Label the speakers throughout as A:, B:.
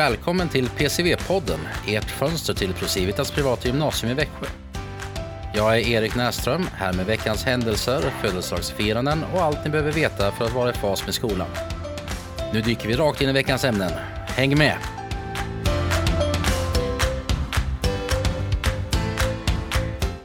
A: välkommen till PCV-podden, ert fönster till Procivitas privata gymnasium i Växjö. Jag är Erik Näström, här med veckans händelser, födelsedagsfiranden och allt ni behöver veta för att vara i fas med skolan. Nu dyker vi rakt in i veckans ämnen. Häng med!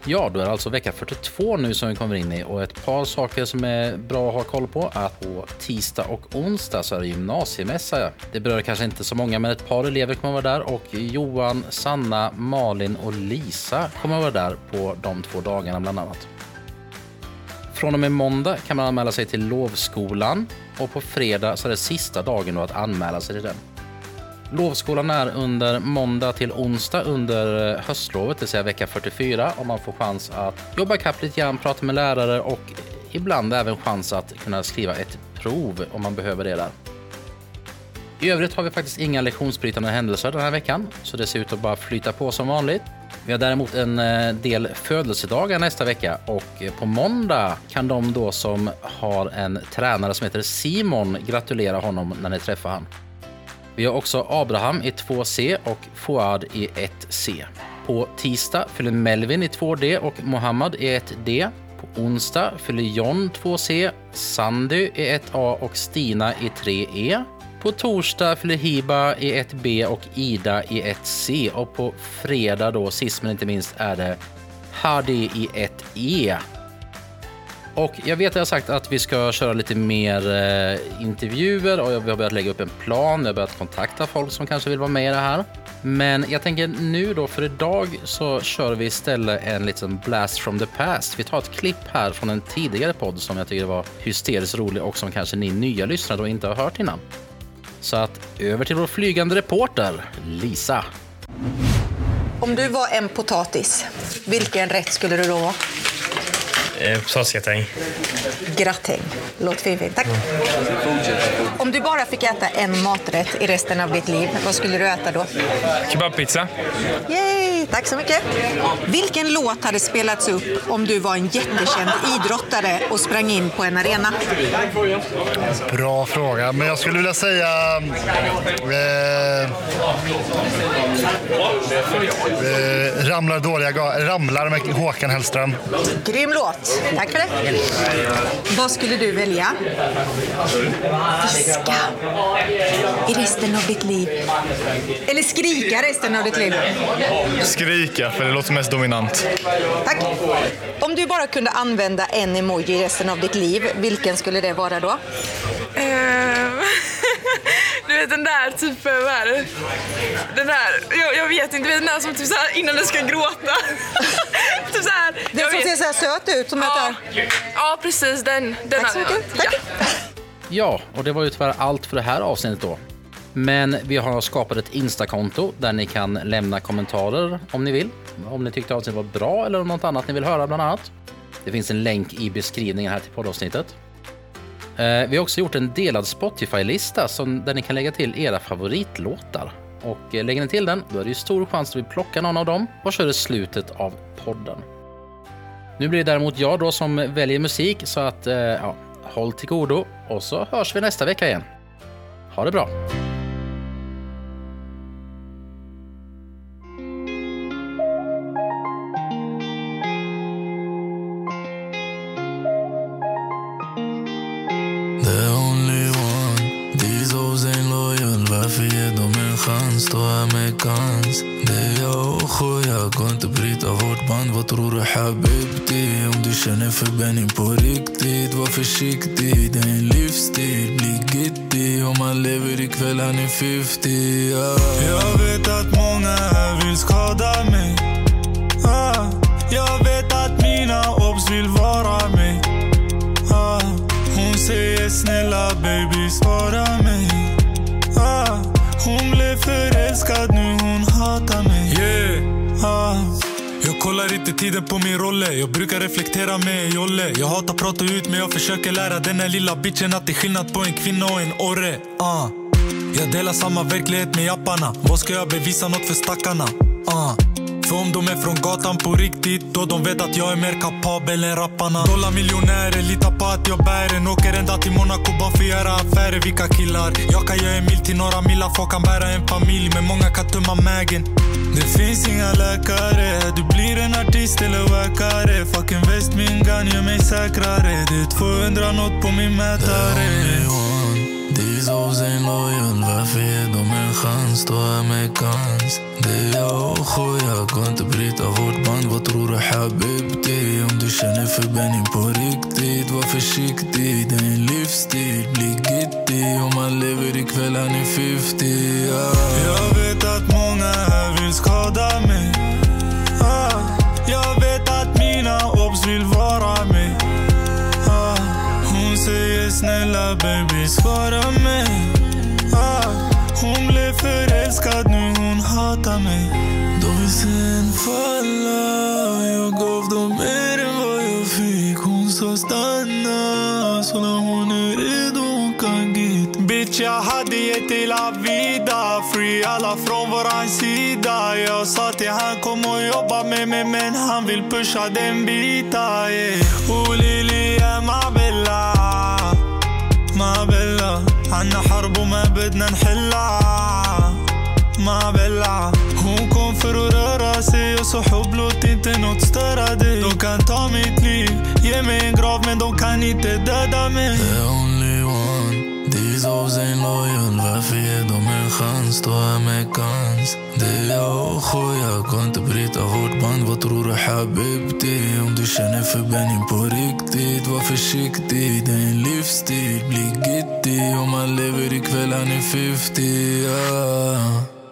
A: Ja, då är det alltså vecka 42 nu som vi kommer in i och ett par saker som är bra att ha koll på. Att på tisdag och onsdag så är det gymnasiemässa. Det berör kanske inte så många, men ett par elever kommer vara där och Johan, Sanna, Malin och Lisa kommer vara där på de två dagarna bland annat. Från och med måndag kan man anmäla sig till lovskolan och på fredag så är det sista dagen då att anmäla sig till den. Lovskolan är under måndag till onsdag under eh, höstlovet, det vill säga vecka 44, och man får chans att jobba ikapp lite grann, prata med lärare och ibland även chans att kunna skriva ett prov om man behöver det där. I övrigt har vi faktiskt inga lektionsbrytande händelser den här veckan, så det ser ut att bara flyta på som vanligt. Vi har däremot en eh, del födelsedagar nästa vecka och eh, på måndag kan de då som har en tränare som heter Simon gratulera honom när ni träffar honom. Vi har också Abraham i 2C och Fouad i 1C. På tisdag fyller Melvin i 2D och Mohammad i 1D. På onsdag fyller John 2C, Sandy i 1A och Stina i 3E. E. På torsdag fyller Hiba i 1B och Ida i 1C. Och på fredag då, sist men inte minst, är det Hadi i 1E. Och jag vet att jag har sagt att vi ska köra lite mer eh, intervjuer och vi har börjat lägga upp en plan. Vi har börjat kontakta folk som kanske vill vara med i det här. Men jag tänker nu då, för idag så kör vi istället en liten blast from the past. Vi tar ett klipp här från en tidigare podd som jag tycker var hysteriskt rolig och som kanske ni nya lyssnare då inte har hört innan. Så att över till vår flygande reporter, Lisa.
B: Om du var en potatis, vilken rätt skulle du då vara?
C: Eh, Potatisgratäng.
B: Gratäng. Låter fint. Tack. Om du bara fick äta en maträtt i resten av ditt liv, vad skulle du äta då?
C: Kebabpizza.
B: Yay! Tack så mycket. Vilken låt hade spelats upp om du var en jättekänd idrottare och sprang in på en arena?
D: Bra fråga, men jag skulle vilja säga... Eh, eh, ramlar dåliga ga- Ramlar med Håkan Hellström.
B: Grym låt. Tack för det. Vad skulle du välja? Fiska i resten av ditt liv. Eller skrika resten av ditt liv.
C: Skrika, för det låter mest dominant.
B: Tack. Om du bara kunde använda en emoji resten av ditt liv, vilken skulle det vara då?
E: Du vet den där typen, vad är det? Den där, jag, jag vet inte, vet den där som typ såhär innan du ska gråta. typ såhär.
B: Den
E: jag
B: som
E: vet.
B: ser så här söt ut. Som
E: ja,
B: heter...
E: ja, precis den. den
B: Tack så mycket. Tack.
E: Ja.
A: Ja, och det var ju tyvärr allt för det här avsnittet då. Men vi har skapat ett Insta-konto där ni kan lämna kommentarer om ni vill. Om ni tyckte avsnittet var bra eller om något annat ni vill höra bland annat. Det finns en länk i beskrivningen här till poddavsnittet. Eh, Vi har också gjort en delad Spotify-lista som- där ni kan lägga till era favoritlåtar. Och eh, lägger ni till den, då är det ju stor chans att vi plockar någon av dem och kör i slutet av podden. Nu blir det däremot jag då som väljer musik, så att eh, ja, håll till godo och så hörs vi nästa vecka igen. Ha det bra!
F: En då är här med kans. Det är jag och jag Går inte bryta vårt band. Vad tror du habibti? Om du känner för Benny på riktigt. Var försiktig. Det är en livsstil. Bli gitti Om man lever ikväll han är 50 yeah. Jag vet att många förälskad nu hon hatar mig yeah. ah. Jag kollar inte tiden på min rolle Jag brukar reflektera med jolle Jag hatar prata ut men jag försöker lära den här lilla bitchen att det är skillnad på en kvinna och en orre ah. Jag delar samma verklighet med japparna Vad ska jag bevisa något för stackarna? Ah. För om de är från gatan på riktigt Då de vet att jag är mer kapabel än rapparna. Dollarmiljonärer, litar på att jag bär en Åker ända till Monaco bara för att göra affärer. Vilka killar? Jag kan göra en mil till några millar Folk kan bära en familj Men många kan tömma mägen Det finns inga läkare Du blir en artist eller wackare Fucking väst min gun gör mig säkrare Det är 200 nåt på min mätare. These hoes ain't loyal, varför ger de en chans? Då amerikans Det är jag och Khoi, jag går inte bryta vårt band Vad tror du habibti? Om du känner för Benny på riktigt Var försiktig, det är en livsstil Bli gittig om man lever ikväll, han är 50 yeah. Jag vet att många här vill skada mig baby svara mig. Ah. Hon blev förälskad nu hon hatar mig. Då vill sen falla Jag gav dem mer än vad jag fick. Hon sa stanna. Så när hon är redo hon kan git. Bitch jag hade gett till la vida. Free alla från våran sida. Jag sa till han kom och jobba med mig Men han vill pusha den bita. Yeah. Oh Lili عنا حرب وما بدنا نحلها ما بالله Hon kom för att röra sig och så hopp låt inte nåt störa dig De kan ta mitt liv, ge mig en grav men de kan inte döda mig The only one These hoes ain't loyal, varför ger de en chans? Då amerikans Det är jag och Khoi, jag går inte bryta vårt band Vad tror du habibti? Om du känner för Benny på riktigt Var försiktig, det är en livsstil Bli gittig om man lever ikväll, han är 50 yeah.